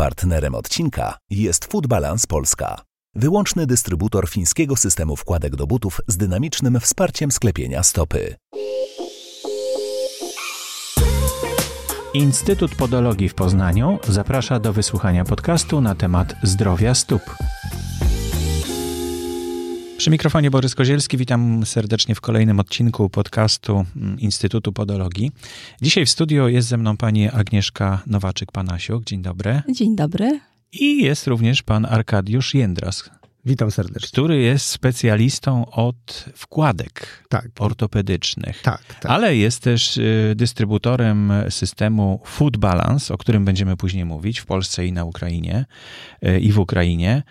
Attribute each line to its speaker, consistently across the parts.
Speaker 1: Partnerem odcinka jest Food Balance Polska, wyłączny dystrybutor fińskiego systemu wkładek do butów z dynamicznym wsparciem sklepienia stopy.
Speaker 2: Instytut Podologii w Poznaniu zaprasza do wysłuchania podcastu na temat zdrowia stóp. Przy mikrofonie Borys Kozielski, witam serdecznie w kolejnym odcinku podcastu Instytutu Podologii. Dzisiaj w studio jest ze mną pani Agnieszka Nowaczyk-Panasiuk. Dzień dobry.
Speaker 3: Dzień dobry.
Speaker 2: I jest również pan Arkadiusz Jędras.
Speaker 4: Witam serdecznie.
Speaker 2: Który jest specjalistą od wkładek
Speaker 4: tak.
Speaker 2: ortopedycznych.
Speaker 4: Tak, tak.
Speaker 2: Ale jest też y, dystrybutorem systemu Food Balance, o którym będziemy później mówić w Polsce i na Ukrainie y, i w Ukrainie.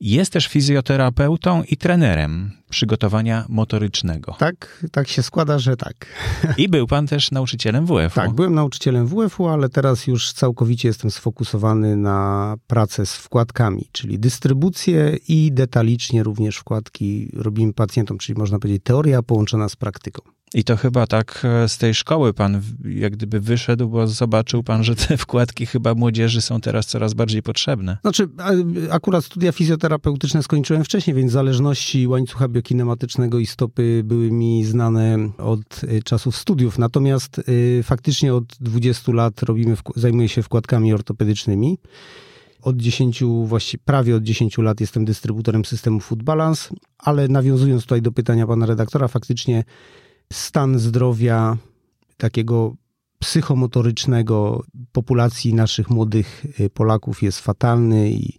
Speaker 2: Jest też fizjoterapeutą i trenerem przygotowania motorycznego.
Speaker 4: Tak, tak się składa, że tak.
Speaker 2: I był pan też nauczycielem WF-u.
Speaker 4: Tak, byłem nauczycielem WF-u, ale teraz już całkowicie jestem sfokusowany na pracę z wkładkami, czyli dystrybucję i detalicznie również wkładki robimy pacjentom, czyli można powiedzieć teoria połączona z praktyką.
Speaker 2: I to chyba tak e, z tej szkoły pan jak gdyby wyszedł, bo zobaczył pan, że te wkładki chyba młodzieży są teraz coraz bardziej potrzebne.
Speaker 4: Znaczy, akurat studia fizjoterapeutyczne skończyłem wcześniej, więc zależności łańcucha biokinematycznego i stopy były mi znane od e, czasów studiów. Natomiast y, faktycznie od 20 lat robimy, zajmuję się wkładkami ortopedycznymi. Od 10, właściwie prawie od 10 lat jestem dystrybutorem systemu Food Balance, ale nawiązując tutaj do pytania pana redaktora, faktycznie stan zdrowia takiego psychomotorycznego populacji naszych młodych y, Polaków jest fatalny i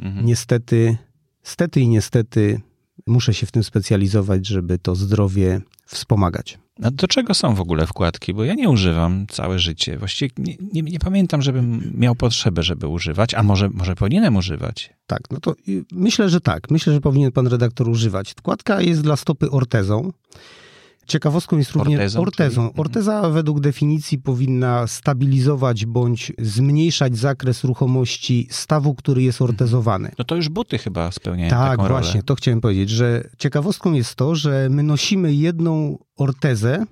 Speaker 4: mhm. niestety, stety i niestety muszę się w tym specjalizować, żeby to zdrowie wspomagać.
Speaker 2: A do czego są w ogóle wkładki? Bo ja nie używam całe życie. Właściwie nie, nie, nie, pamiętam, żebym miał potrzebę, żeby używać, a może, może powinienem używać.
Speaker 4: Tak, no to myślę, że tak. Myślę, że powinien pan redaktor używać. Wkładka jest dla stopy ortezą. Ciekawostką jest również ortezą. ortezą. Mhm. Orteza według definicji powinna stabilizować bądź zmniejszać zakres ruchomości stawu, który jest mhm. ortezowany.
Speaker 2: No to już buty chyba spełniają
Speaker 4: tak,
Speaker 2: rolę.
Speaker 4: Tak, właśnie, to chciałem powiedzieć, że ciekawostką jest to, że my nosimy jedną ortezę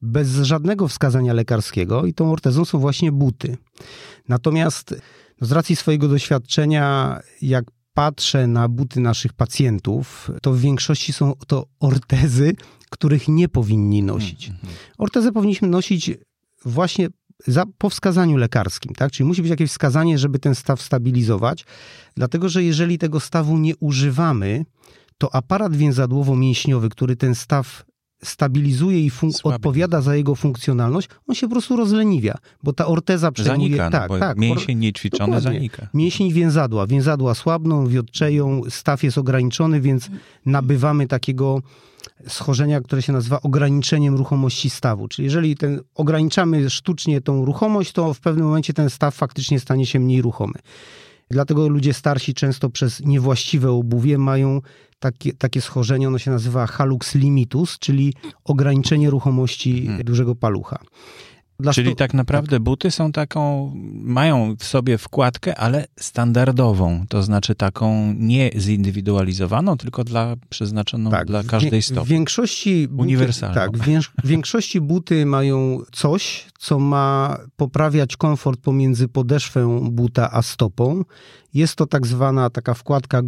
Speaker 4: bez żadnego wskazania lekarskiego i tą ortezą są właśnie buty. Natomiast no z racji swojego doświadczenia, jak patrzę na buty naszych pacjentów, to w większości są to ortezy, których nie powinni nosić. Mm, mm, mm. Ortezę powinniśmy nosić właśnie za, po wskazaniu lekarskim, tak? Czyli musi być jakieś wskazanie, żeby ten staw stabilizować, dlatego że jeżeli tego stawu nie używamy, to aparat więzadłowo-mięśniowy, który ten staw stabilizuje i odpowiada za jego funkcjonalność, on się po prostu rozleniwia, bo ta orteza przejmuje...
Speaker 2: Zanika,
Speaker 4: tak,
Speaker 2: no,
Speaker 4: tak.
Speaker 2: Mięsień niećwiczony dokładnie. zanika.
Speaker 4: Mięsień więzadła. Więzadła słabną, wiotczeją, staw jest ograniczony, więc nabywamy takiego schorzenia, które się nazywa ograniczeniem ruchomości stawu. Czyli jeżeli ten, ograniczamy sztucznie tą ruchomość, to w pewnym momencie ten staw faktycznie stanie się mniej ruchomy. Dlatego ludzie starsi często przez niewłaściwe obuwie mają takie, takie schorzenie, ono się nazywa halux limitus, czyli ograniczenie ruchomości hmm. dużego palucha.
Speaker 2: Dla Czyli tak naprawdę tak. buty są taką, mają w sobie wkładkę, ale standardową, to znaczy taką nie zindywidualizowaną, tylko dla przeznaczoną tak, dla każdej stopy.
Speaker 4: W większości buty,
Speaker 2: Uniwersalną.
Speaker 4: Tak, w większości buty mają coś, co ma poprawiać komfort pomiędzy podeszwą buta a stopą. Jest to tak zwana taka wkładka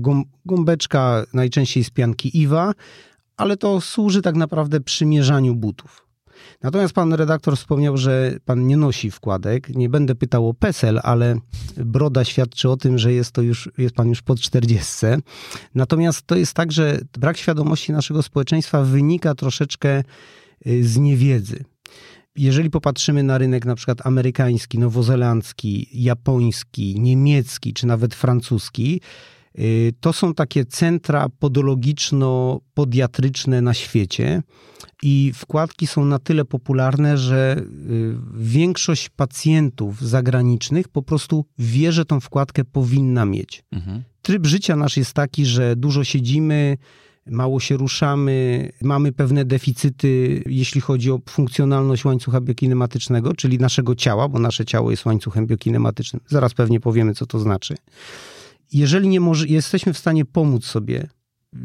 Speaker 4: gąbeczka, najczęściej z pianki Iwa, ale to służy tak naprawdę przymierzaniu butów. Natomiast pan redaktor wspomniał, że pan nie nosi wkładek. Nie będę pytał o PESEL, ale broda świadczy o tym, że jest to już, jest pan już pod 40. Natomiast to jest tak, że brak świadomości naszego społeczeństwa wynika troszeczkę y, z niewiedzy. Jeżeli popatrzymy na rynek na przykład amerykański, nowozelandzki, japoński, niemiecki czy nawet francuski, to są takie centra podologiczno-podiatryczne na świecie i wkładki są na tyle popularne, że y, większość pacjentów zagranicznych po prostu wie, że tą wkładkę powinna mieć. Mhm. Tryb życia nasz jest taki, że dużo siedzimy, mało się ruszamy, mamy pewne deficyty, jeśli chodzi o funkcjonalność łańcucha biokinematycznego, czyli naszego ciała, bo nasze ciało jest łańcuchem biokinematycznym. Zaraz pewnie powiemy, co to znaczy. Jeżeli nie może, jesteśmy w stanie pomóc sobie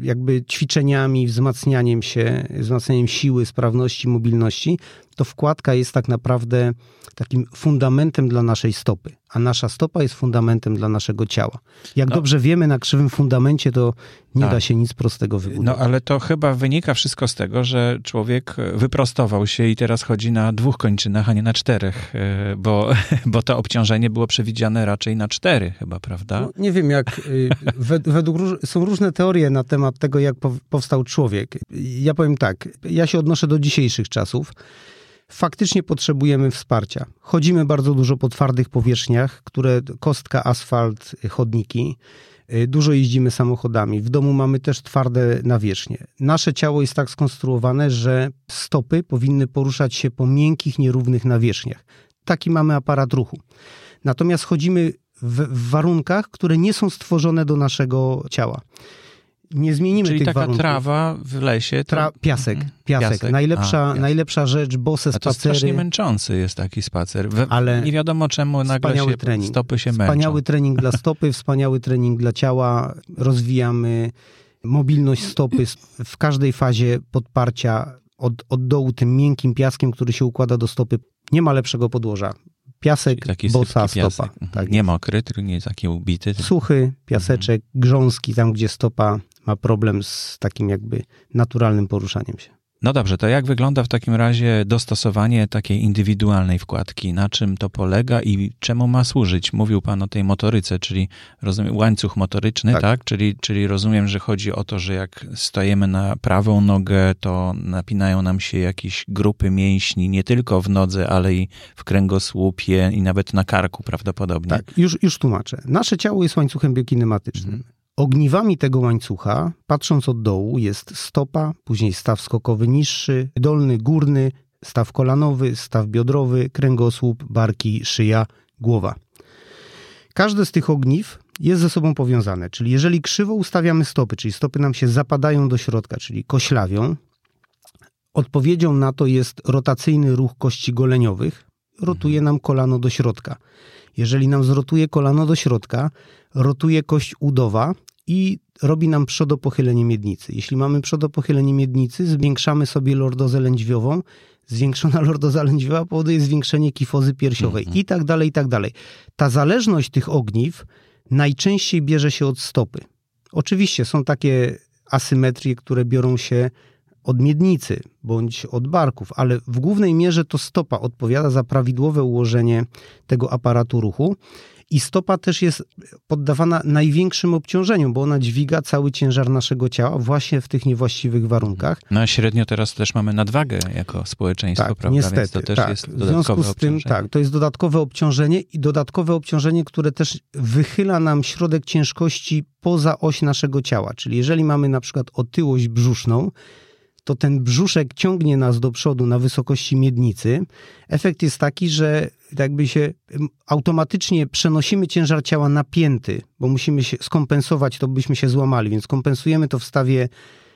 Speaker 4: jakby ćwiczeniami, wzmacnianiem się, wzmacnianiem siły, sprawności, mobilności, to wkładka jest tak naprawdę takim fundamentem dla naszej stopy, a nasza stopa jest fundamentem dla naszego ciała. Jak
Speaker 2: No.
Speaker 4: dobrze wiemy, na krzywym fundamencie to nie
Speaker 2: Tak.
Speaker 4: da się nic prostego wybudować.
Speaker 2: No ale to chyba wynika wszystko z tego, że człowiek wyprostował się i teraz chodzi na dwóch kończynach, a nie na czterech, e, bo, bo to obciążenie było przewidziane raczej na cztery chyba, prawda?
Speaker 4: No, nie wiem, jak y, wed- według są różne teorie na temat tego, jak pow- powstał człowiek. Ja powiem tak, ja się odnoszę do dzisiejszych czasów. Faktycznie potrzebujemy wsparcia. Chodzimy bardzo dużo po twardych powierzchniach, które kostka, asfalt, chodniki. Y, Dużo jeździmy samochodami. W domu mamy też twarde nawierzchnie. Nasze ciało jest tak skonstruowane, że stopy powinny poruszać się po miękkich, nierównych nawierzchniach. Taki mamy aparat ruchu. Natomiast chodzimy w, w warunkach, które nie są stworzone do naszego ciała. Nie zmienimy
Speaker 2: Czyli
Speaker 4: tych
Speaker 2: taka
Speaker 4: warunków.
Speaker 2: trawa w lesie. To...
Speaker 4: Tra, piasek,
Speaker 2: Mhm.
Speaker 4: piasek.
Speaker 2: Piasek.
Speaker 4: Najlepsza,
Speaker 2: A, piasek.
Speaker 4: najlepsza rzecz, bose
Speaker 2: A to strasznie
Speaker 4: spacery.
Speaker 2: męczący jest taki spacer. We,
Speaker 4: Ale
Speaker 2: nie wiadomo czemu nagle
Speaker 4: wspaniały
Speaker 2: się
Speaker 4: trening.
Speaker 2: stopy się
Speaker 4: Wspaniały
Speaker 2: męczą.
Speaker 4: trening dla stopy, wspaniały trening dla ciała. Rozwijamy mobilność stopy w każdej fazie podparcia od, od dołu tym miękkim piaskiem, który się układa do stopy. Nie ma lepszego podłoża. Piasek, bosa stopa.
Speaker 2: Mhm.
Speaker 4: Tak
Speaker 2: nie
Speaker 4: jest.
Speaker 2: mokry, tylko nie taki ubity.
Speaker 4: Suchy, piaseczek, grząski, tam gdzie stopa ma problem z takim jakby naturalnym poruszaniem się.
Speaker 2: No dobrze, to jak wygląda w takim razie dostosowanie takiej indywidualnej wkładki? Na czym to polega i czemu ma służyć? Mówił Pan o tej motoryce, czyli rozumiem, łańcuch motoryczny, tak?
Speaker 4: Tak.
Speaker 2: Czyli, czyli rozumiem, że chodzi o to, że jak stojemy na prawą nogę, to napinają nam się jakieś grupy mięśni, nie tylko w nodze, ale i w kręgosłupie i nawet na karku prawdopodobnie.
Speaker 4: Tak, już, już tłumaczę. Nasze ciało jest łańcuchem biokinematycznym. Ogniwami tego łańcucha, patrząc od dołu, jest stopa, później staw skokowy niższy, dolny, górny, staw kolanowy, staw biodrowy, kręgosłup, barki, szyja, głowa. Każde z tych ogniw jest ze sobą powiązane, czyli jeżeli krzywo ustawiamy stopy, czyli stopy nam się zapadają do środka, czyli koślawią, odpowiedzią na to jest rotacyjny ruch kości goleniowych, rotuje nam kolano do środka. Jeżeli nam zrotuje kolano do środka, rotuje kość udowa i robi nam przodopochylenie miednicy. Jeśli mamy przodopochylenie miednicy, zwiększamy sobie lordozę lędźwiową. Zwiększona lordoza lędźwiowa powoduje zwiększenie kifozy piersiowej i tak dalej, i tak dalej. Ta zależność tych ogniw najczęściej bierze się od stopy. Oczywiście są takie asymetrie, które biorą się od miednicy bądź od barków, ale w głównej mierze to stopa odpowiada za prawidłowe ułożenie tego aparatu ruchu. I stopa też jest poddawana największym obciążeniom, bo ona dźwiga cały ciężar naszego ciała właśnie w tych niewłaściwych warunkach.
Speaker 2: No a średnio teraz też mamy nadwagę jako społeczeństwo,
Speaker 4: Tak,
Speaker 2: prawda?
Speaker 4: niestety.
Speaker 2: Więc to też
Speaker 4: tak.
Speaker 2: jest
Speaker 4: w
Speaker 2: dodatkowe
Speaker 4: związku z tym, tak, to jest dodatkowe obciążenie i dodatkowe obciążenie, które też wychyla nam środek ciężkości poza oś naszego ciała. Czyli jeżeli mamy na przykład otyłość brzuszną, to ten brzuszek ciągnie nas do przodu na wysokości miednicy. Efekt jest taki, że jakby się automatycznie przenosimy ciężar ciała napięty, bo musimy się skompensować, to byśmy się złamali, więc kompensujemy to w stawie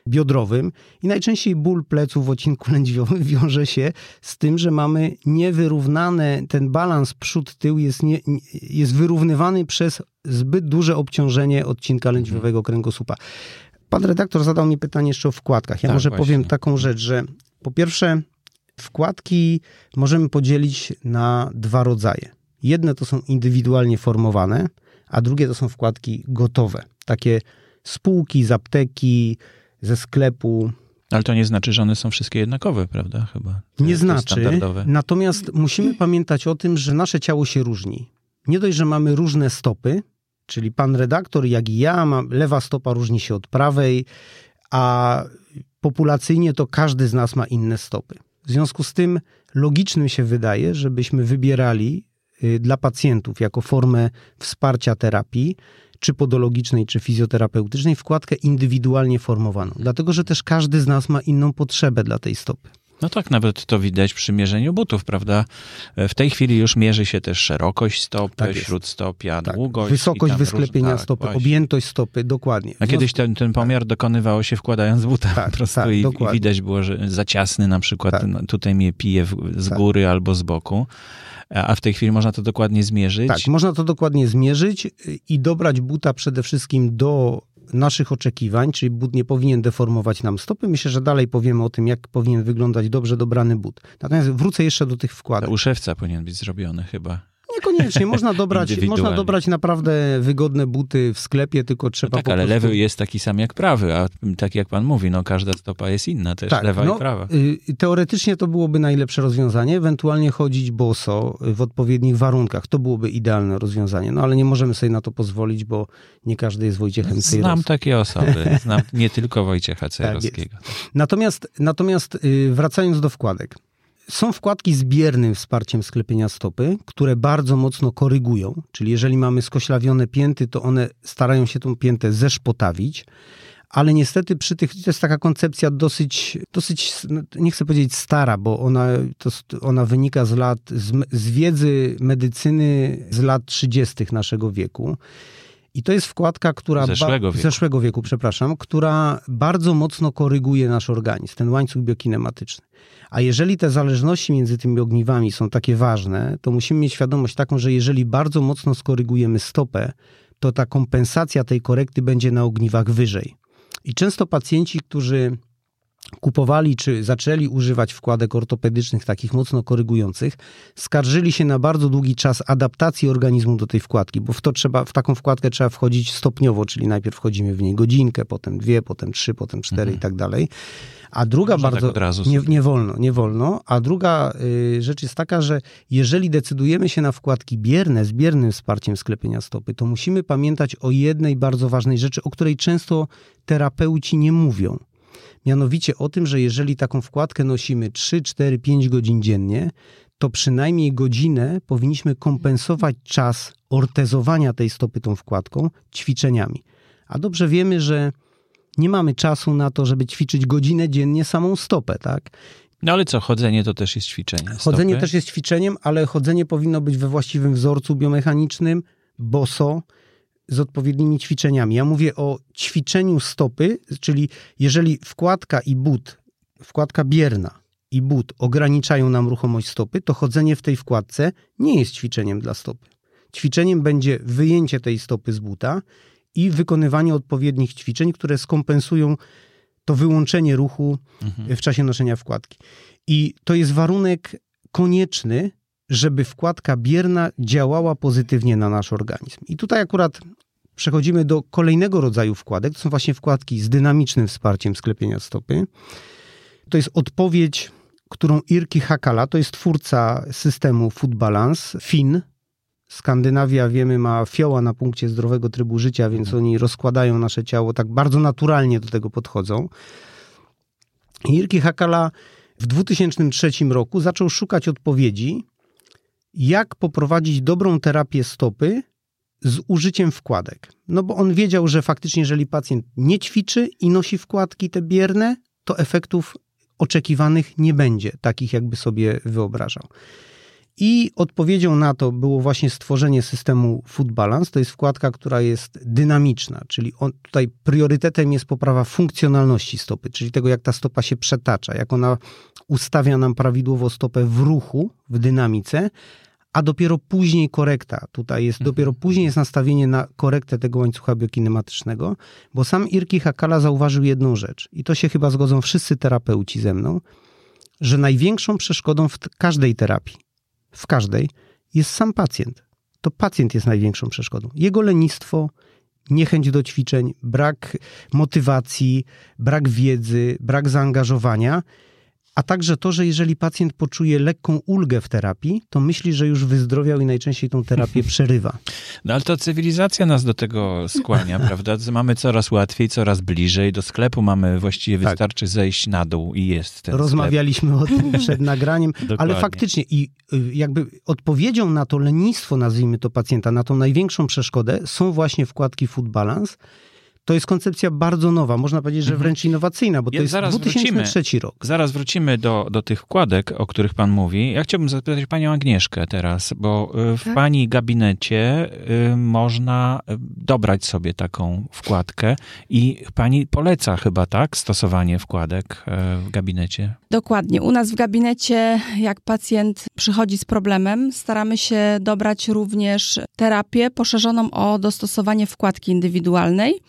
Speaker 4: biodrowym i najczęściej ból pleców w odcinku lędźwiowym wiąże się z tym, że mamy niewyrównane, ten balans przód-tył jest, nie, nie- jest wyrównywany przez zbyt duże obciążenie odcinka lędźwiowego kręgosłupa. Pan redaktor zadał mi pytanie jeszcze o wkładkach. Ja
Speaker 2: Tak,
Speaker 4: może
Speaker 2: właśnie.
Speaker 4: powiem taką rzecz, że po pierwsze wkładki możemy podzielić na dwa rodzaje. Jedne to są indywidualnie formowane, a drugie to są wkładki gotowe. Takie spółki z apteki, ze sklepu.
Speaker 2: Ale to nie znaczy, że one są wszystkie jednakowe, prawda? Chyba. To
Speaker 4: Nie znaczy. Natomiast musimy pamiętać o tym, że nasze ciało się różni. Nie dość, że mamy różne stopy, czyli pan redaktor, jak i ja, mam, lewa stopa różni się od prawej, a populacyjnie to każdy z nas ma inne stopy. W związku z tym logicznym się wydaje, żebyśmy wybierali y, dla pacjentów jako formę wsparcia terapii, czy podologicznej, czy fizjoterapeutycznej, wkładkę indywidualnie formowaną. Dlatego, że też każdy z nas ma inną potrzebę dla tej stopy.
Speaker 2: No tak, nawet to widać przy mierzeniu butów, prawda? W tej chwili już mierzy się też szerokość stopy,
Speaker 4: Tak
Speaker 2: śródstopia,
Speaker 4: Tak.
Speaker 2: długość.
Speaker 4: Wysokość wysklepienia
Speaker 2: tak,
Speaker 4: stopy,
Speaker 2: właśnie.
Speaker 4: objętość stopy, dokładnie.
Speaker 2: A kiedyś ten, ten pomiar dokonywało się wkładając buta
Speaker 4: Tak,
Speaker 2: po prostu
Speaker 4: tak,
Speaker 2: i,
Speaker 4: dokładnie.
Speaker 2: widać było, że za ciasny na przykład
Speaker 4: Tak.
Speaker 2: no, tutaj mnie pije w, z
Speaker 4: Tak.
Speaker 2: góry albo z boku. A w tej chwili można to dokładnie zmierzyć.
Speaker 4: Tak, można to dokładnie zmierzyć i dobrać buta przede wszystkim do naszych oczekiwań, czyli but nie powinien deformować nam stopy. Myślę, że dalej powiemy o tym, jak powinien wyglądać dobrze dobrany but. Natomiast wrócę jeszcze do tych wkładek.
Speaker 2: U szewca powinien być zrobiony chyba.
Speaker 4: Niekoniecznie, można dobrać, można dobrać naprawdę wygodne buty w sklepie, tylko trzeba
Speaker 2: no tak, ale prostu... lewy jest taki sam jak prawy, a tak jak pan mówi, no każda stopa jest inna też, tak, lewa no, i prawa.
Speaker 4: Y, teoretycznie to byłoby najlepsze rozwiązanie, ewentualnie chodzić boso w odpowiednich warunkach, to byłoby idealne rozwiązanie, no ale nie możemy sobie na to pozwolić, bo nie każdy jest Wojciechem
Speaker 2: Cejros. Znam takie osoby, znam nie tylko Wojciecha Cejrowskiego. Tak
Speaker 4: natomiast, natomiast y, wracając do wkładek, są wkładki z biernym wsparciem sklepienia stopy, które bardzo mocno korygują, czyli jeżeli mamy skoślawione pięty, to one starają się tą piętę zeszpotawić, ale niestety przy tych, to jest taka koncepcja dosyć, dosyć no, nie chcę powiedzieć stara, bo ona, to, ona wynika z lat, z, z wiedzy medycyny z lat 30. naszego wieku. I to jest wkładka, która.
Speaker 2: Zeszłego wieku.
Speaker 4: Zeszłego wieku, przepraszam, która bardzo mocno koryguje nasz organizm, ten łańcuch biokinematyczny. A jeżeli te zależności między tymi ogniwami są takie ważne, to musimy mieć świadomość taką, że jeżeli bardzo mocno skorygujemy stopę, to ta kompensacja tej korekty będzie na ogniwach wyżej. I często pacjenci, którzy kupowali czy zaczęli używać wkładek ortopedycznych, takich mocno korygujących, skarżyli się na bardzo długi czas adaptacji organizmu do tej wkładki, bo w, to trzeba, w taką wkładkę trzeba wchodzić stopniowo, czyli najpierw wchodzimy w niej godzinkę, potem dwie, potem trzy, potem cztery mhm. i tak dalej. A druga Można bardzo. Tak nie, nie, wolno, nie wolno. A druga y, rzecz jest taka, że jeżeli decydujemy się na wkładki bierne z biernym wsparciem sklepienia stopy, to musimy pamiętać o jednej bardzo ważnej rzeczy, o której często terapeuci nie mówią. Mianowicie o tym, że jeżeli taką wkładkę nosimy 3, 4, 5 godzin dziennie, to przynajmniej godzinę powinniśmy kompensować czas ortezowania tej stopy tą wkładką ćwiczeniami. A dobrze wiemy, że nie mamy czasu na to, żeby ćwiczyć godzinę dziennie samą stopę, tak?
Speaker 2: No ale co, chodzenie to też jest ćwiczenie. Stopy?
Speaker 4: Chodzenie też jest ćwiczeniem, ale chodzenie powinno być we właściwym wzorcu biomechanicznym, boso, z odpowiednimi ćwiczeniami. Ja mówię o ćwiczeniu stopy, czyli jeżeli wkładka i but, wkładka bierna i but ograniczają nam ruchomość stopy, to chodzenie w tej wkładce nie jest ćwiczeniem dla stopy. Ćwiczeniem będzie wyjęcie tej stopy z buta i wykonywanie odpowiednich ćwiczeń, które skompensują to wyłączenie ruchu mhm. w czasie noszenia wkładki. I to jest warunek konieczny, żeby wkładka bierna działała pozytywnie na nasz organizm. I tutaj akurat przechodzimy do kolejnego rodzaju wkładek. To są właśnie wkładki z dynamicznym wsparciem sklepienia stopy. To jest odpowiedź, którą Irki Hakala, to jest twórca systemu Food Balance, Fin. Skandynawia, wiemy, ma fioła na punkcie zdrowego trybu życia, więc mhm. oni rozkładają nasze ciało, tak bardzo naturalnie do tego podchodzą. Irki Hakala w 2003 roku zaczął szukać odpowiedzi, jak poprowadzić dobrą terapię stopy z użyciem wkładek. No bo on wiedział, że faktycznie, jeżeli pacjent nie ćwiczy i nosi wkładki te bierne, to efektów oczekiwanych nie będzie, takich jakby sobie wyobrażał. I odpowiedzią na to było właśnie stworzenie systemu Food Balance. To jest wkładka, która jest dynamiczna, czyli on, tutaj priorytetem jest poprawa funkcjonalności stopy, czyli tego, jak ta stopa się przetacza, jak ona ustawia nam prawidłowo stopę w ruchu, w dynamice, a dopiero później korekta. Tutaj jest, mhm. dopiero później jest nastawienie na korektę tego łańcucha biokinematycznego, bo sam Irki Hakala zauważył jedną rzecz i to się chyba zgodzą wszyscy terapeuci ze mną, że największą przeszkodą w każdej terapii, w każdej, jest sam pacjent. To pacjent jest największą przeszkodą. Jego lenistwo, niechęć do ćwiczeń, brak motywacji, brak wiedzy, brak zaangażowania – a także to, że jeżeli pacjent poczuje lekką ulgę w terapii, to myśli, że już wyzdrowiał i najczęściej tą terapię przerywa.
Speaker 2: No ale to cywilizacja nas do tego skłania, prawda? Mamy coraz łatwiej, coraz bliżej. Do sklepu mamy właściwie tak. wystarczy zejść na dół i jest ten
Speaker 4: Rozmawialiśmy sklep. o tym przed nagraniem, ale faktycznie i y, jakby odpowiedzią na to lenistwo, nazwijmy to pacjenta, na tą największą przeszkodę są właśnie wkładki Food Balance, to jest koncepcja bardzo nowa, można powiedzieć, że mhm. wręcz innowacyjna, bo to ja jest zaraz 2003 wrócimy, rok.
Speaker 2: Zaraz wrócimy do, do tych wkładek, o których pan mówi. Ja chciałbym zapytać panią Agnieszkę teraz, bo y, w tak? pani gabinecie y, można y, dobrać sobie taką wkładkę i pani poleca chyba, tak, stosowanie wkładek w gabinecie?
Speaker 3: Dokładnie. U nas w gabinecie, jak pacjent przychodzi z problemem, staramy się dobrać również terapię poszerzoną o dostosowanie wkładki indywidualnej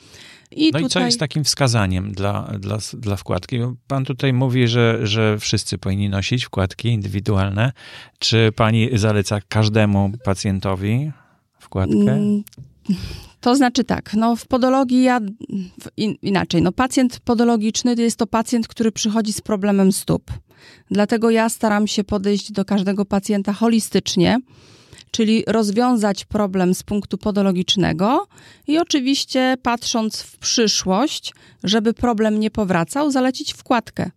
Speaker 3: I
Speaker 2: no
Speaker 3: tutaj...
Speaker 2: i co jest takim wskazaniem dla, dla, dla wkładki? Pan tutaj mówi, że, że wszyscy powinni nosić wkładki indywidualne. Czy pani zaleca każdemu pacjentowi wkładkę?
Speaker 3: Mm, to znaczy tak, no w podologii ja in, inaczej, no pacjent podologiczny to jest to pacjent, który przychodzi z problemem stóp. Dlatego ja staram się podejść do każdego pacjenta holistycznie czyli rozwiązać problem z punktu podologicznego i oczywiście patrząc w przyszłość, żeby problem nie powracał, zalecić wkładkę.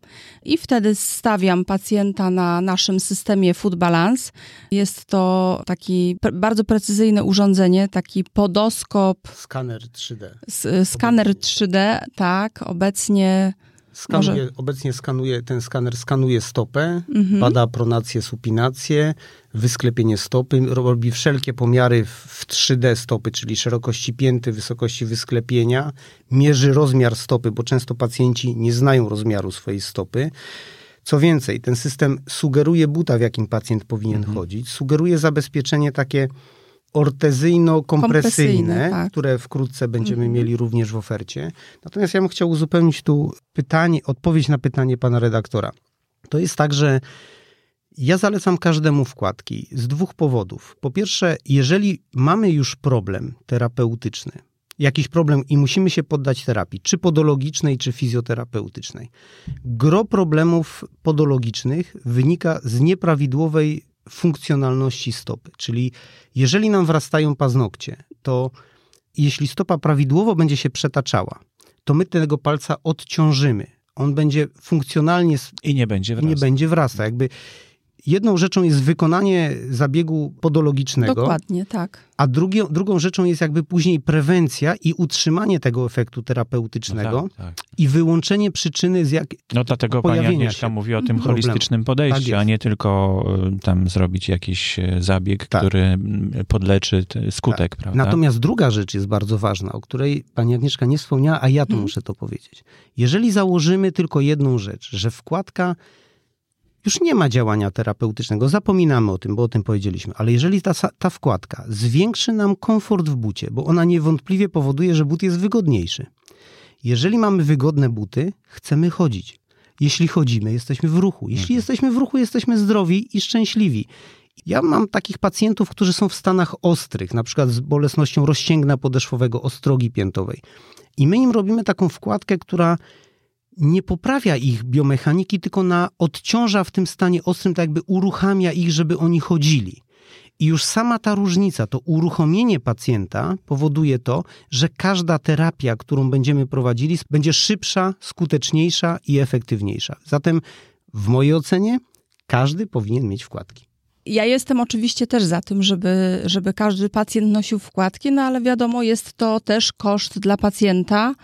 Speaker 3: I wtedy stawiam pacjenta na naszym systemie Food Balance. Jest to taki bardzo precyzyjne urządzenie, taki podoskop.
Speaker 4: Skaner 3D.
Speaker 3: Skaner 3D, tak, obecnie
Speaker 4: Skanuje, Może... Obecnie skanuje, ten skaner skanuje stopę, mhm. bada pronację, supinację, wysklepienie stopy, robi wszelkie pomiary w 3D stopy, czyli szerokości pięty, wysokości wysklepienia, mierzy rozmiar stopy, bo często pacjenci nie znają rozmiaru swojej stopy. Co więcej, ten system sugeruje buta, w jakim pacjent powinien mhm. chodzić, sugeruje zabezpieczenie takie ortezyjno-kompresyjne, tak. które wkrótce będziemy mhm. mieli również w ofercie. Natomiast ja bym chciał uzupełnić tu pytanie, odpowiedź na pytanie pana redaktora. To jest tak, że ja zalecam każdemu wkładki z dwóch powodów. Po pierwsze, jeżeli mamy już problem terapeutyczny, jakiś problem i musimy się poddać terapii, czy podologicznej, czy fizjoterapeutycznej. Gro problemów podologicznych wynika z nieprawidłowej funkcjonalności stopy. Czyli jeżeli nam wrastają paznokcie, to jeśli stopa prawidłowo będzie się przetaczała, to my tego palca odciążymy. On będzie funkcjonalnie.
Speaker 2: I nie będzie wrastał.
Speaker 4: Nie będzie wrastał. Jakby jedną rzeczą jest wykonanie zabiegu podologicznego.
Speaker 3: Dokładnie, tak.
Speaker 4: A drugi, drugą rzeczą jest jakby później prewencja i utrzymanie tego efektu terapeutycznego no tak, tak. i wyłączenie przyczyny z jak
Speaker 2: No dlatego pani Agnieszka mówi o tym problemu. holistycznym podejściu, tak a nie tylko y, tam zrobić jakiś y, zabieg, tak. który podleczy skutek, tak. prawda?
Speaker 4: Natomiast druga rzecz jest bardzo ważna, o której pani Agnieszka nie wspomniała, a ja tu hmm. muszę to powiedzieć. Jeżeli założymy tylko jedną rzecz, że wkładka już nie ma działania terapeutycznego. Zapominamy o tym, bo o tym powiedzieliśmy. Ale jeżeli ta, ta wkładka zwiększy nam komfort w bucie, bo ona niewątpliwie powoduje, że but jest wygodniejszy. Jeżeli mamy wygodne buty, chcemy chodzić. Jeśli chodzimy, jesteśmy w ruchu. Jeśli mhm. jesteśmy w ruchu, jesteśmy zdrowi i szczęśliwi. Ja mam takich pacjentów, którzy są w stanach ostrych, na przykład z bolesnością rozcięgna podeszwowego, ostrogi piętowej. I my im robimy taką wkładkę, która nie poprawia ich biomechaniki, tylko na odciąża w tym stanie ostrym, tak jakby uruchamia ich, żeby oni chodzili. I już sama ta różnica, to uruchomienie pacjenta powoduje to, że każda terapia, którą będziemy prowadzili, będzie szybsza, skuteczniejsza i efektywniejsza. Zatem w mojej ocenie każdy powinien mieć wkładki.
Speaker 3: Ja jestem oczywiście też za tym, żeby, żeby każdy pacjent nosił wkładki, no ale wiadomo, jest to też koszt dla pacjenta.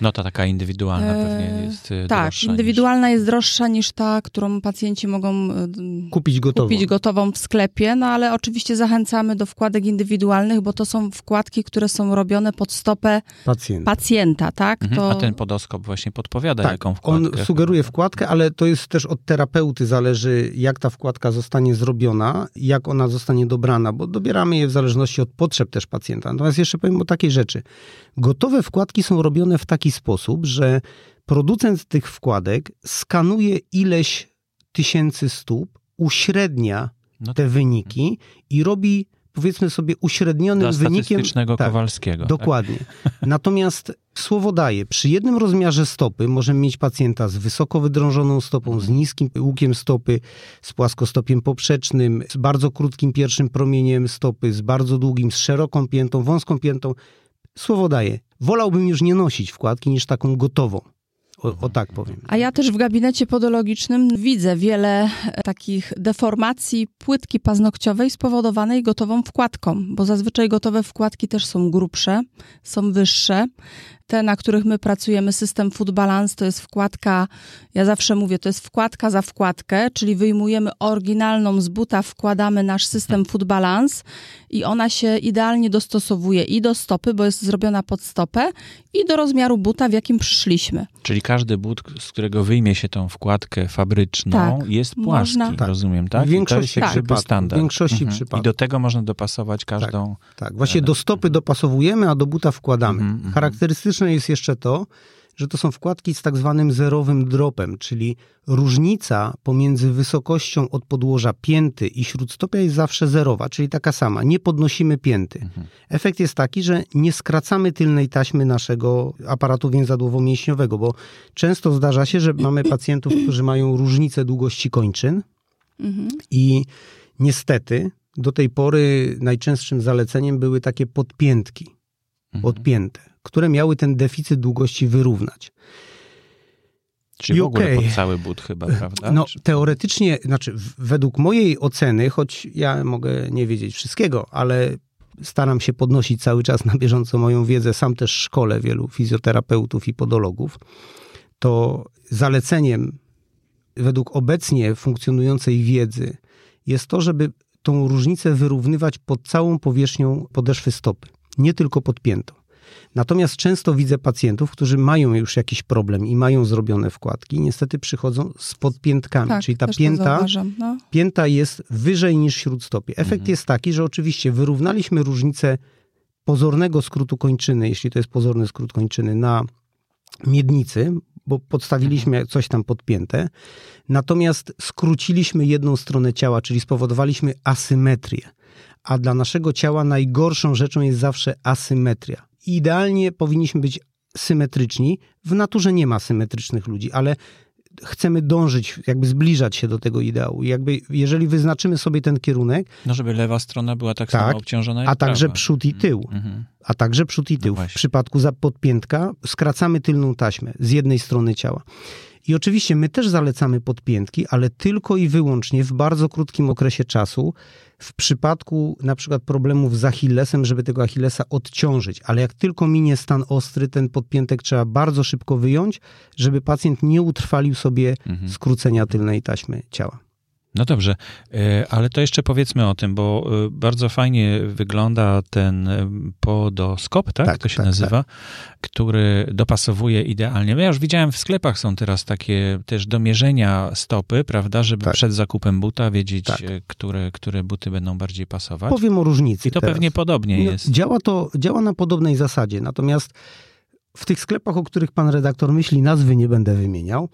Speaker 2: No to taka indywidualna e, pewnie jest e,
Speaker 3: Tak, indywidualna niż... jest droższa niż ta, którą pacjenci mogą e,
Speaker 4: kupić gotową.
Speaker 3: kupić gotową w sklepie, no ale oczywiście zachęcamy do wkładek indywidualnych, bo to są wkładki, które są robione pod stopę pacjenta, pacjenta tak?
Speaker 2: Mhm, to... A ten podoskop właśnie podpowiada,
Speaker 4: tak,
Speaker 2: jaką wkładkę.
Speaker 4: on sugeruje wkładkę, ale to jest też od terapeuty zależy, jak ta wkładka zostanie zrobiona jak ona zostanie dobrana, bo dobieramy je w zależności od potrzeb też pacjenta. Natomiast jeszcze powiem o takiej rzeczy. Gotowe wkładki są robione w taki sposób, że producent tych wkładek skanuje ileś tysięcy stóp, uśrednia no te tak. wyniki i robi powiedzmy sobie uśrednionym
Speaker 2: Dla
Speaker 4: wynikiem.
Speaker 2: tak, Kowalskiego. Tak?
Speaker 4: Dokładnie. Tak? Natomiast słowo daje, przy jednym rozmiarze stopy możemy mieć pacjenta z wysoko wydrążoną stopą, z niskim łukiem stopy, z płaskostopiem poprzecznym, z bardzo krótkim pierwszym promieniem stopy, z bardzo długim, z szeroką piętą, wąską piętą. Słowo daje. Wolałbym już nie nosić wkładki niż taką gotową. O, o, tak powiem.
Speaker 3: A ja też w gabinecie podologicznym widzę wiele e, takich deformacji płytki paznokciowej spowodowanej gotową wkładką, bo zazwyczaj gotowe wkładki też są grubsze, są wyższe te, na których my pracujemy, system Food Balance, to jest wkładka, ja zawsze mówię, to jest wkładka za wkładkę, czyli wyjmujemy oryginalną z buta, wkładamy nasz system Food Balance i ona się idealnie dostosowuje i do stopy, bo jest zrobiona pod stopę, i do rozmiaru buta, w jakim przyszliśmy.
Speaker 2: Czyli każdy but, z którego wyjmie się tą wkładkę fabryczną,
Speaker 3: Tak,
Speaker 2: jest płaski,
Speaker 3: można.
Speaker 4: Tak.
Speaker 2: rozumiem, tak?
Speaker 4: W
Speaker 2: I
Speaker 4: większości przypadków,
Speaker 2: standard.
Speaker 4: w większości
Speaker 2: I
Speaker 4: przypadków.
Speaker 2: do tego można dopasować każdą...
Speaker 4: Tak, właśnie do stopy dopasowujemy, a do buta wkładamy.
Speaker 2: Mhm, mhm.
Speaker 4: Charakterystyczne jest jeszcze to, że to są wkładki z tak zwanym zerowym dropem, czyli różnica pomiędzy wysokością od podłoża pięty i śródstopia jest zawsze zerowa, czyli taka sama. Nie podnosimy pięty.
Speaker 2: Mhm.
Speaker 4: Efekt jest taki, że nie skracamy tylnej taśmy naszego aparatu więzadłowo-mięśniowego, bo często zdarza się, że mamy pacjentów, którzy mają różnicę długości kończyn,
Speaker 3: Mhm.
Speaker 4: i niestety do tej pory najczęstszym zaleceniem były takie podpiętki,
Speaker 2: Mhm.
Speaker 4: podpięte, które miały ten deficyt długości wyrównać.
Speaker 2: Czyli
Speaker 4: I
Speaker 2: w ogóle pod cały but chyba, prawda?
Speaker 4: No
Speaker 2: Czy-
Speaker 4: teoretycznie, znaczy według mojej oceny, choć ja mogę nie wiedzieć wszystkiego, ale staram się podnosić cały czas na bieżąco moją wiedzę, sam też szkole wielu fizjoterapeutów i podologów, to zaleceniem według obecnie funkcjonującej wiedzy jest to, żeby tą różnicę wyrównywać pod całą powierzchnią podeszwy stopy, nie tylko pod piętą. Natomiast często widzę pacjentów, którzy mają już jakiś problem i mają zrobione wkładki, niestety przychodzą z podpiętkami,
Speaker 3: Tak,
Speaker 4: czyli ta pięta,
Speaker 3: no.
Speaker 4: pięta jest wyżej niż śródstopie. Efekt
Speaker 2: Mhm.
Speaker 4: jest taki, że oczywiście wyrównaliśmy różnicę pozornego skrótu kończyny, jeśli to jest pozorny skrót kończyny, na miednicy, bo podstawiliśmy coś tam podpięte, natomiast skróciliśmy jedną stronę ciała, czyli spowodowaliśmy asymetrię. A dla naszego ciała najgorszą rzeczą jest zawsze asymetria. Idealnie powinniśmy być symetryczni. W naturze nie ma symetrycznych ludzi, ale chcemy dążyć, jakby zbliżać się do tego ideału. Jakby, jeżeli wyznaczymy sobie ten kierunek,
Speaker 2: No, żeby lewa strona była tak,
Speaker 4: Tak,
Speaker 2: samo obciążona jak
Speaker 4: a także
Speaker 2: prawa.
Speaker 4: przód i tył,
Speaker 2: Mhm.
Speaker 4: a także przód i
Speaker 2: No
Speaker 4: tył. w
Speaker 2: właśnie.
Speaker 4: przypadku podpiętka skracamy tylną taśmę z jednej strony ciała. I oczywiście my też zalecamy podpiętki, ale tylko i wyłącznie w bardzo krótkim okresie czasu, w przypadku na przykład problemów z Achillesem, żeby tego Achillesa odciążyć. Ale jak tylko minie stan ostry, ten podpiętek trzeba bardzo szybko wyjąć, żeby pacjent nie utrwalił sobie
Speaker 2: Mhm.
Speaker 4: skrócenia tylnej taśmy ciała.
Speaker 2: No dobrze, e, ale to jeszcze powiedzmy o tym, bo e, bardzo fajnie wygląda ten e, podoskop, tak?
Speaker 4: Tak,
Speaker 2: to się
Speaker 4: tak,
Speaker 2: nazywa, który dopasowuje idealnie. Ja już widziałem w sklepach są teraz takie też do mierzenia stopy, prawda, żeby
Speaker 4: Tak.
Speaker 2: przed zakupem buta wiedzieć,
Speaker 4: Tak.
Speaker 2: które, które buty będą bardziej pasować.
Speaker 4: Powiem o różnicy.
Speaker 2: I to
Speaker 4: teraz.
Speaker 2: pewnie podobnie
Speaker 4: No,
Speaker 2: jest.
Speaker 4: Działa to działa na podobnej zasadzie, natomiast w tych sklepach, o których pan redaktor myśli, nazwy nie będę wymieniał.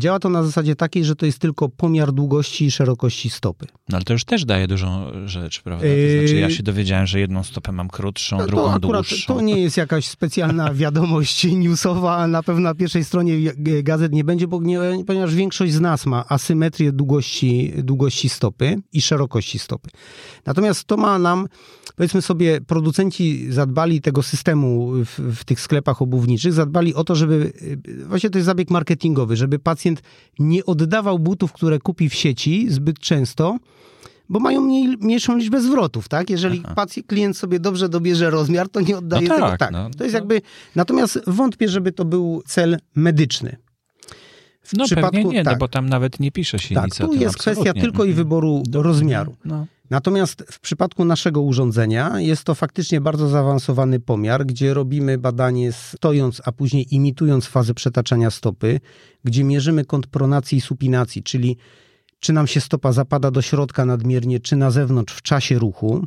Speaker 4: Działa to na zasadzie takiej, że to jest tylko pomiar długości i szerokości stopy.
Speaker 2: No ale to już też daje dużą rzecz, prawda? To znaczy ja się dowiedziałem, że jedną stopę mam krótszą,
Speaker 4: No
Speaker 2: drugą
Speaker 4: akurat
Speaker 2: dłuższą.
Speaker 4: to nie jest jakaś specjalna wiadomość newsowa, na pewno na pierwszej stronie gazet nie będzie, bo nie, ponieważ większość z nas ma asymetrię długości, długości stopy i szerokości stopy. Natomiast to ma nam, powiedzmy sobie, producenci zadbali tego systemu w, w tych sklepach obuwniczych, zadbali o to, żeby, y, właśnie to jest zabieg marketingowy, żeby pacjent nie oddawał butów, które kupi w sieci zbyt często, bo mają mniej, mniejszą liczbę zwrotów, tak? Jeżeli
Speaker 2: Aha.
Speaker 4: pacjent, klient sobie dobrze dobierze rozmiar, to nie oddaje
Speaker 2: No
Speaker 4: tego.
Speaker 2: tak,
Speaker 4: Tak,
Speaker 2: no.
Speaker 4: to jest jakby, natomiast wątpię, żeby to był cel medyczny. W
Speaker 2: No pewnie nie,
Speaker 4: tak,
Speaker 2: no bo tam nawet nie pisze się
Speaker 4: tak,
Speaker 2: nic
Speaker 4: tu jest kwestia tylko i
Speaker 2: Mhm.
Speaker 4: wyboru rozmiaru.
Speaker 2: No.
Speaker 4: Natomiast w przypadku naszego urządzenia jest to faktycznie bardzo zaawansowany pomiar, gdzie robimy badanie stojąc, a później imitując fazę przetaczania stopy, gdzie mierzymy kąt pronacji i supinacji, czyli czy nam się stopa zapada do środka nadmiernie, czy na zewnątrz w czasie ruchu.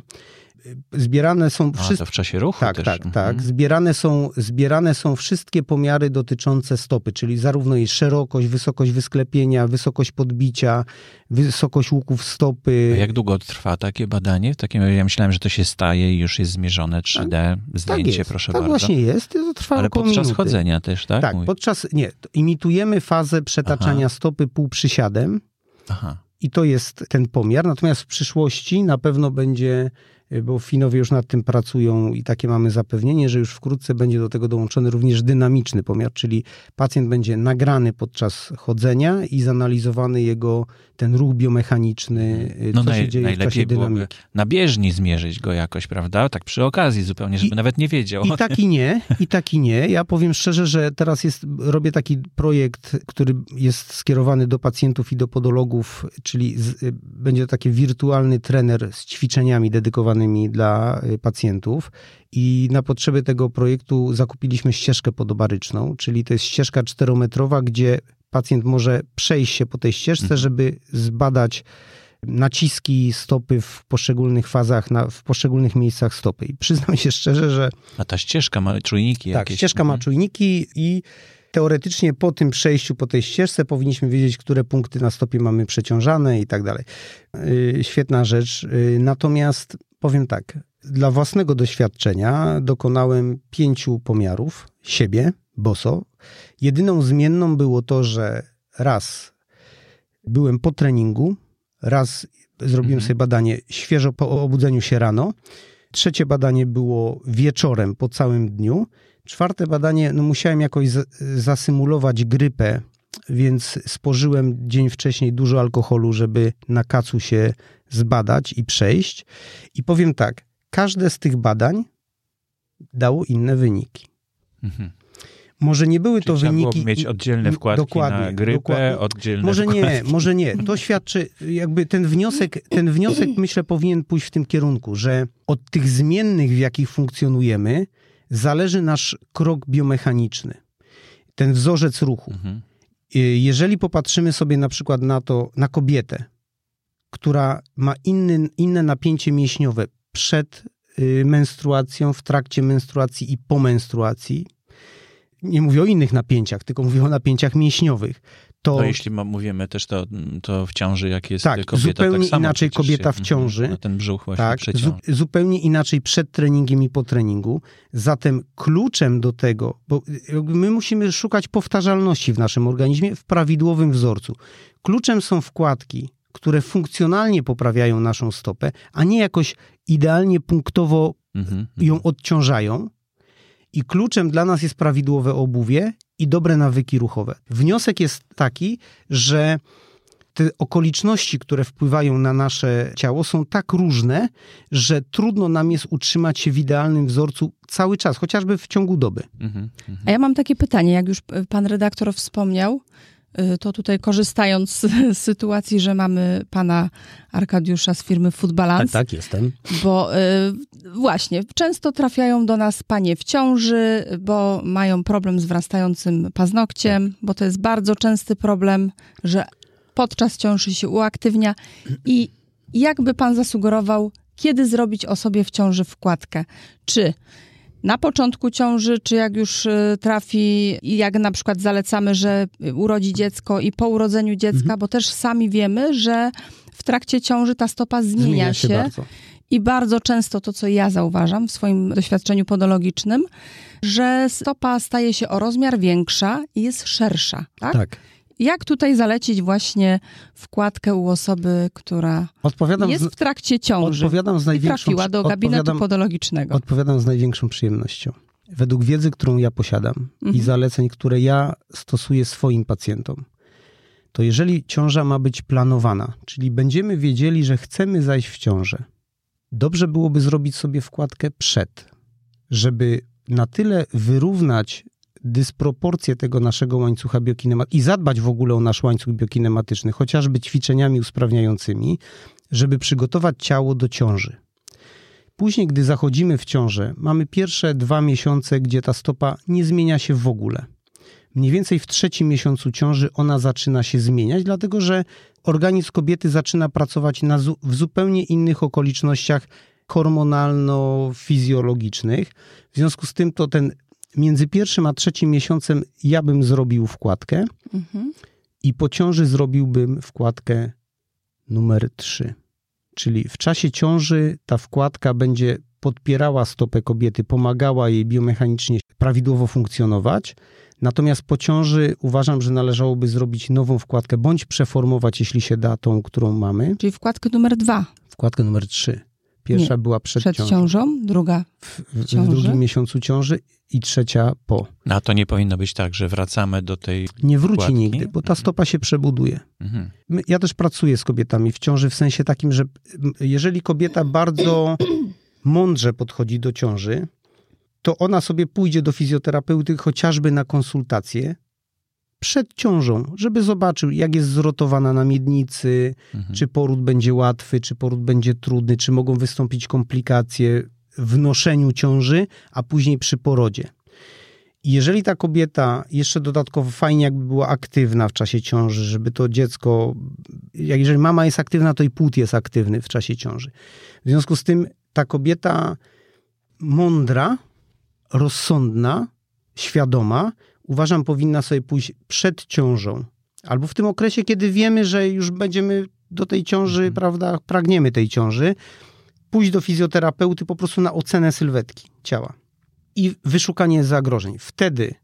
Speaker 4: Zbierane są wszystkie.
Speaker 2: w czasie ruchu
Speaker 4: Tak,
Speaker 2: też.
Speaker 4: tak,
Speaker 2: Mhm.
Speaker 4: tak. Zbierane są, zbierane są wszystkie pomiary dotyczące stopy, czyli zarówno jej szerokość, wysokość wysklepienia, wysokość podbicia, wysokość łuków stopy.
Speaker 2: A jak długo trwa takie badanie? W takim razie ja myślałem, że to się staje i już jest zmierzone 3D, zdjęcie,
Speaker 4: tak jest,
Speaker 2: proszę
Speaker 4: tak
Speaker 2: bardzo.
Speaker 4: właśnie jest. To trwa
Speaker 2: Ale podczas
Speaker 4: minuty.
Speaker 2: chodzenia też, tak?
Speaker 4: Tak,
Speaker 2: Mówi-
Speaker 4: podczas, nie, imitujemy fazę przetaczania
Speaker 2: Aha.
Speaker 4: stopy półprzysiadem
Speaker 2: Aha.
Speaker 4: i to jest ten pomiar, natomiast w przyszłości na pewno będzie, bo Finowie już nad tym pracują i takie mamy zapewnienie, że już wkrótce będzie do tego dołączony również dynamiczny pomiar, czyli pacjent będzie nagrany podczas chodzenia i zanalizowany jego ten ruch biomechaniczny,
Speaker 2: No
Speaker 4: co
Speaker 2: naj,
Speaker 4: się dzieje w czasie
Speaker 2: najlepiej byłoby
Speaker 4: dynamiki.
Speaker 2: na bieżni zmierzyć go jakoś, prawda? Tak przy okazji zupełnie, żeby
Speaker 4: I-
Speaker 2: nawet nie wiedział.
Speaker 4: I tak i nie, i tak i nie. Ja powiem szczerze, że teraz jest, robię taki projekt, który jest skierowany do pacjentów i do podologów, czyli z, y, będzie taki wirtualny trener z ćwiczeniami dedykowanymi dla y, pacjentów i na potrzeby tego projektu zakupiliśmy ścieżkę podobaryczną, czyli to jest ścieżka czterometrowa, gdzie pacjent może przejść się po tej ścieżce,
Speaker 2: Mhm.
Speaker 4: żeby zbadać naciski stopy w poszczególnych fazach, na, w poszczególnych miejscach stopy. I przyznam się szczerze, że
Speaker 2: A ta ścieżka ma czujniki
Speaker 4: tak,
Speaker 2: jakieś?
Speaker 4: ścieżka ma
Speaker 2: Mhm.
Speaker 4: czujniki i teoretycznie po tym przejściu, po tej ścieżce powinniśmy wiedzieć, które punkty na stopie mamy przeciążane i tak dalej. Yy, Świetna rzecz. Yy, Natomiast powiem tak, dla własnego doświadczenia dokonałem pięciu pomiarów siebie, boso. Jedyną zmienną było to, że raz byłem po treningu, raz zrobiłem
Speaker 2: Mhm.
Speaker 4: sobie badanie świeżo po obudzeniu się rano, trzecie badanie było wieczorem po całym dniu, czwarte badanie, no musiałem jakoś zasymulować grypę, więc spożyłem dzień wcześniej dużo alkoholu, żeby na kacu się zbadać i przejść. I powiem tak, każde z tych badań dało inne wyniki.
Speaker 2: Mhm.
Speaker 4: Może nie były
Speaker 2: Czyli
Speaker 4: to wyniki.
Speaker 2: było mieć oddzielne wkładki
Speaker 4: Dokładnie,
Speaker 2: na grypę,
Speaker 4: dokładnie.
Speaker 2: oddzielne
Speaker 4: Może
Speaker 2: wkładki.
Speaker 4: nie, może nie. To świadczy, jakby ten wniosek, ten wniosek myślę powinien pójść w tym kierunku, że od tych zmiennych, w jakich funkcjonujemy, zależy nasz krok biomechaniczny. Ten wzorzec ruchu.
Speaker 2: Mhm.
Speaker 4: Y, Jeżeli popatrzymy sobie na przykład na to, na kobietę, która ma inny, inne napięcie mięśniowe przed y, menstruacją, w trakcie menstruacji i po menstruacji, nie mówię o innych napięciach, tylko mówię o napięciach mięśniowych, to
Speaker 2: No jeśli mówimy też to, to w ciąży, jak jest
Speaker 4: Tak,
Speaker 2: kobieta,
Speaker 4: zupełnie
Speaker 2: tak
Speaker 4: inaczej kobieta w ciąży.
Speaker 2: Mhm, na ten brzuch właśnie
Speaker 4: tak, zu, zupełnie inaczej przed treningiem i po treningu. Zatem kluczem do tego, bo my musimy szukać powtarzalności w naszym organizmie w prawidłowym wzorcu. Kluczem są wkładki, które funkcjonalnie poprawiają naszą stopę, a nie jakoś idealnie punktowo
Speaker 2: Mhm,
Speaker 4: ją odciążają. I kluczem dla nas jest prawidłowe obuwie i dobre nawyki ruchowe. Wniosek jest taki, że te okoliczności, które wpływają na nasze ciało, są tak różne, że trudno nam jest utrzymać się w idealnym wzorcu cały czas, chociażby w ciągu doby.
Speaker 2: Mhm.
Speaker 3: A ja mam takie pytanie, jak już pan redaktor wspomniał, to tutaj korzystając z sytuacji, że mamy pana Arkadiusza z firmy Food Balance,
Speaker 4: tak, jestem.
Speaker 3: bo y, właśnie często trafiają do nas panie w ciąży, bo mają problem z wrastającym paznokciem, bo to jest bardzo częsty problem, że podczas ciąży się uaktywnia i jakby pan zasugerował, kiedy zrobić osobie w ciąży wkładkę? Czy na początku ciąży, czy jak już y, trafi, jak na przykład zalecamy, że urodzi dziecko i po urodzeniu dziecka, bo też sami wiemy, że w trakcie ciąży ta stopa zmienia, się,
Speaker 4: bardzo.
Speaker 3: i bardzo często to, co ja zauważam w swoim doświadczeniu podologicznym, że stopa staje się o rozmiar większa i jest szersza. Tak?
Speaker 4: Tak.
Speaker 3: Jak tutaj zalecić właśnie wkładkę u osoby, która
Speaker 4: Odpowiadam,
Speaker 3: jest w trakcie ciąży
Speaker 4: odpowiadam z
Speaker 3: i
Speaker 4: największą
Speaker 3: trafiła do gabinetu podologicznego?
Speaker 4: Odpowiadam z największą przyjemnością. Według wiedzy, którą ja posiadam i
Speaker 3: Mhm.
Speaker 4: zaleceń, które ja stosuję swoim pacjentom, to jeżeli ciąża ma być planowana, czyli będziemy wiedzieli, że chcemy zajść w ciążę, dobrze byłoby zrobić sobie wkładkę przed, żeby na tyle wyrównać dysproporcję tego naszego łańcucha biokinematycznego i zadbać w ogóle o nasz łańcuch biokinematyczny, chociażby ćwiczeniami usprawniającymi, żeby przygotować ciało do ciąży. Później, gdy zachodzimy w ciążę, mamy pierwsze dwa miesiące, gdzie ta stopa nie zmienia się w ogóle. Mniej więcej w trzecim miesiącu ciąży ona zaczyna się zmieniać, dlatego że organizm kobiety zaczyna pracować na, w zupełnie innych okolicznościach hormonalno-fizjologicznych. W związku z tym to ten między pierwszym a trzecim miesiącem ja bym zrobił wkładkę
Speaker 3: Mhm.
Speaker 4: i po ciąży zrobiłbym wkładkę numer 3. Czyli w czasie ciąży ta wkładka będzie podpierała stopę kobiety, pomagała jej biomechanicznie prawidłowo funkcjonować. Natomiast po ciąży uważam, że należałoby zrobić nową wkładkę, bądź przeformować, jeśli się da, tą, którą mamy.
Speaker 3: Czyli wkładkę numer dwa
Speaker 4: Wkładkę numer 3. Pierwsza była przed,
Speaker 3: przed
Speaker 4: ciążą,
Speaker 3: ciążą, druga
Speaker 4: W, w, w
Speaker 3: ciąży.
Speaker 4: drugim miesiącu ciąży i trzecia po.
Speaker 2: No, A to nie powinno być tak, że wracamy do tej...
Speaker 4: Nie wróci nigdy, bo ta stopa się przebuduje.
Speaker 2: Mhm.
Speaker 4: Ja też pracuję z kobietami w ciąży w sensie takim, że jeżeli kobieta bardzo mądrze podchodzi do ciąży, to ona sobie pójdzie do fizjoterapeuty chociażby na konsultację, przed ciążą, żeby zobaczył, jak jest zrotowana na miednicy,
Speaker 2: Mhm.
Speaker 4: czy poród będzie łatwy, czy poród będzie trudny, czy mogą wystąpić komplikacje w noszeniu ciąży, a później przy porodzie. Jeżeli ta kobieta jeszcze dodatkowo fajnie jakby była aktywna w czasie ciąży, żeby to dziecko, jak jeżeli mama jest aktywna, to i płód jest aktywny w czasie ciąży. W związku z tym ta kobieta mądra, rozsądna, świadoma, uważam, powinna sobie pójść przed ciążą. Albo w tym okresie, kiedy wiemy, że już będziemy do tej ciąży,
Speaker 2: Mhm.
Speaker 4: prawda, pragniemy tej ciąży, pójść do fizjoterapeuty po prostu na ocenę sylwetki ciała i wyszukanie zagrożeń. Wtedy,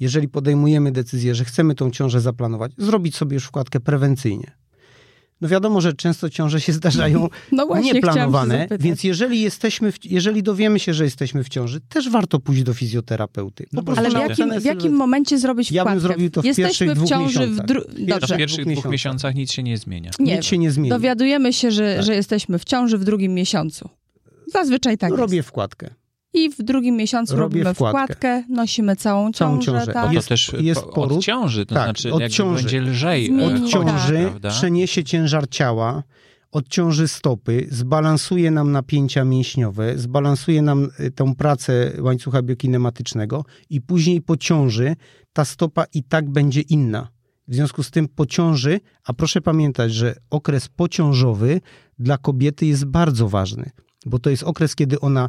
Speaker 4: jeżeli podejmujemy decyzję, że chcemy tą ciążę zaplanować, zrobić sobie już wkładkę prewencyjnie. No wiadomo, że często ciąże się zdarzają
Speaker 3: No właśnie,
Speaker 4: nieplanowane, więc jeżeli jesteśmy, w, jeżeli dowiemy się, że jesteśmy w ciąży, też warto pójść do fizjoterapeuty.
Speaker 2: No
Speaker 3: Ale w jakim, w jakim momencie zrobić
Speaker 4: Ja bym
Speaker 3: wkładkę?
Speaker 4: zrobił to w
Speaker 3: Jesteśmy
Speaker 4: pierwszych
Speaker 3: w
Speaker 4: dwóch
Speaker 3: ciąży w
Speaker 4: miesiącach.
Speaker 3: dru...
Speaker 4: Pierwszych
Speaker 2: Na
Speaker 3: Dobrze.
Speaker 2: pierwszych
Speaker 4: dwóch
Speaker 2: dwóch miesiącach nic się nie zmienia.
Speaker 3: Nie,
Speaker 4: Nic się nie zmieni.
Speaker 3: dowiadujemy się, że,
Speaker 4: Tak.
Speaker 3: że jesteśmy w ciąży w drugim miesiącu. Zazwyczaj tak
Speaker 4: Robię
Speaker 3: jest.
Speaker 4: wkładkę.
Speaker 3: I w drugim miesiącu
Speaker 4: Robię
Speaker 3: robimy
Speaker 4: wkładkę.
Speaker 3: wkładkę, nosimy całą
Speaker 4: Całą
Speaker 3: ciążę.
Speaker 4: ciążę.
Speaker 3: Tak?
Speaker 2: Bo
Speaker 4: Jest-
Speaker 2: to też
Speaker 4: jest
Speaker 2: po-
Speaker 4: poród.
Speaker 2: od ciąży, to
Speaker 4: Tak,
Speaker 2: znaczy
Speaker 4: od ciąży.
Speaker 2: będzie lżej
Speaker 3: Zmieni-
Speaker 2: e,
Speaker 4: Od
Speaker 3: Tak.
Speaker 4: ciąży
Speaker 2: prawda?
Speaker 4: przeniesie ciężar ciała, odciąży stopy, zbalansuje nam napięcia mięśniowe, zbalansuje nam y, tą pracę łańcucha biokinematycznego i później po ciąży ta stopa i tak będzie inna. W związku z tym po ciąży, a proszę pamiętać, że okres pociążowy dla kobiety jest bardzo ważny, bo to jest okres, kiedy ona,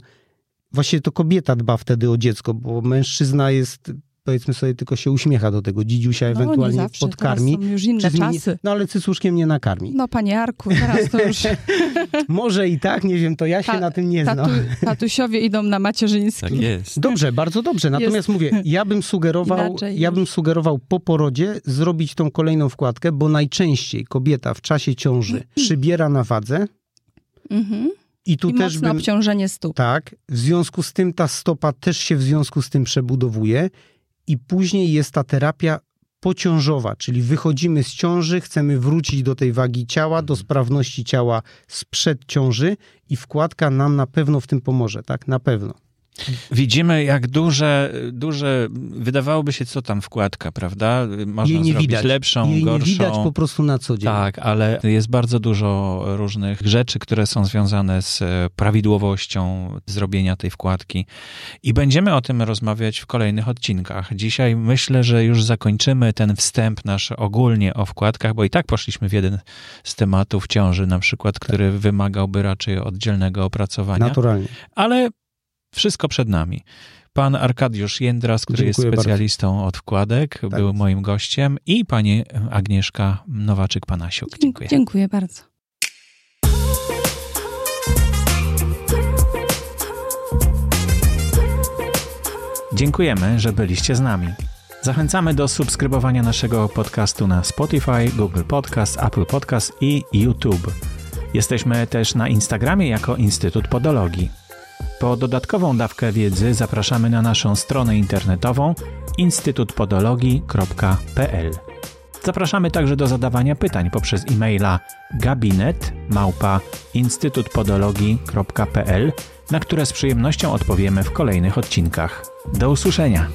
Speaker 4: właściwie to kobieta dba wtedy o dziecko, bo mężczyzna jest, powiedzmy sobie, tylko się uśmiecha do tego dzidziusia,
Speaker 3: No, nie
Speaker 4: ewentualnie
Speaker 3: zawsze,
Speaker 4: podkarmi.
Speaker 3: Teraz są już inne czasy.
Speaker 4: No ale cycuszkiem nie nakarmi.
Speaker 3: No panie Arku, teraz to już
Speaker 4: Może i tak, nie wiem, to ja się
Speaker 3: Ta-
Speaker 4: na tym nie znam.
Speaker 3: tatu, tatusiowie idą na macierzyński.
Speaker 2: Tak jest.
Speaker 4: Dobrze, bardzo dobrze. Natomiast
Speaker 3: Jest
Speaker 4: mówię, ja bym sugerował,
Speaker 3: inaczej
Speaker 4: ja bym sugerował po porodzie zrobić tą kolejną wkładkę, bo najczęściej kobieta w czasie ciąży przybiera na wadze
Speaker 3: Mhm.
Speaker 4: I tu
Speaker 3: I
Speaker 4: też
Speaker 3: mocne
Speaker 4: bym
Speaker 3: obciążenie stóp.
Speaker 4: tak, w związku z tym ta stopa też się w związku z tym przebudowuje i później jest ta terapia pociążowa, czyli wychodzimy z ciąży, chcemy wrócić do tej wagi ciała, do sprawności ciała sprzed ciąży i wkładka nam na pewno w tym pomoże, tak? Na pewno.
Speaker 2: Widzimy, jak duże, duże, wydawałoby się, co tam wkładka, prawda? Można
Speaker 4: Jej nie
Speaker 2: zrobić
Speaker 4: widać.
Speaker 2: lepszą,
Speaker 4: Jej
Speaker 2: gorszą.
Speaker 4: nie widać po prostu na co dzień.
Speaker 2: Tak, ale jest bardzo dużo różnych rzeczy, które są związane z e, prawidłowością zrobienia tej wkładki. I będziemy o tym rozmawiać w kolejnych odcinkach. Dzisiaj myślę, że już zakończymy ten wstęp nasz ogólnie o wkładkach, bo i tak poszliśmy w jeden z tematów ciąży, na przykład, który wymagałby raczej oddzielnego opracowania.
Speaker 4: Naturalnie.
Speaker 2: Ale wszystko przed nami. Pan Arkadiusz Jędras, który
Speaker 4: Dziękuję
Speaker 2: jest specjalistą od wkładek, był
Speaker 4: jest.
Speaker 2: moim gościem i pani Agnieszka Nowaczyk-Panasiuk. Dziękuję.
Speaker 3: Dziękuję bardzo.
Speaker 2: Dziękujemy, że byliście z nami. Zachęcamy do subskrybowania naszego podcastu na Spotify, Google Podcast, Apple Podcast i YouTube. Jesteśmy też na Instagramie jako Instytut Podologii. Po dodatkową dawkę wiedzy zapraszamy na naszą stronę internetową instytutpodologii.pl. Zapraszamy także do zadawania pytań poprzez e-maila gabinet małpa instytutpodologii.pl, na które z przyjemnością odpowiemy w kolejnych odcinkach. Do usłyszenia!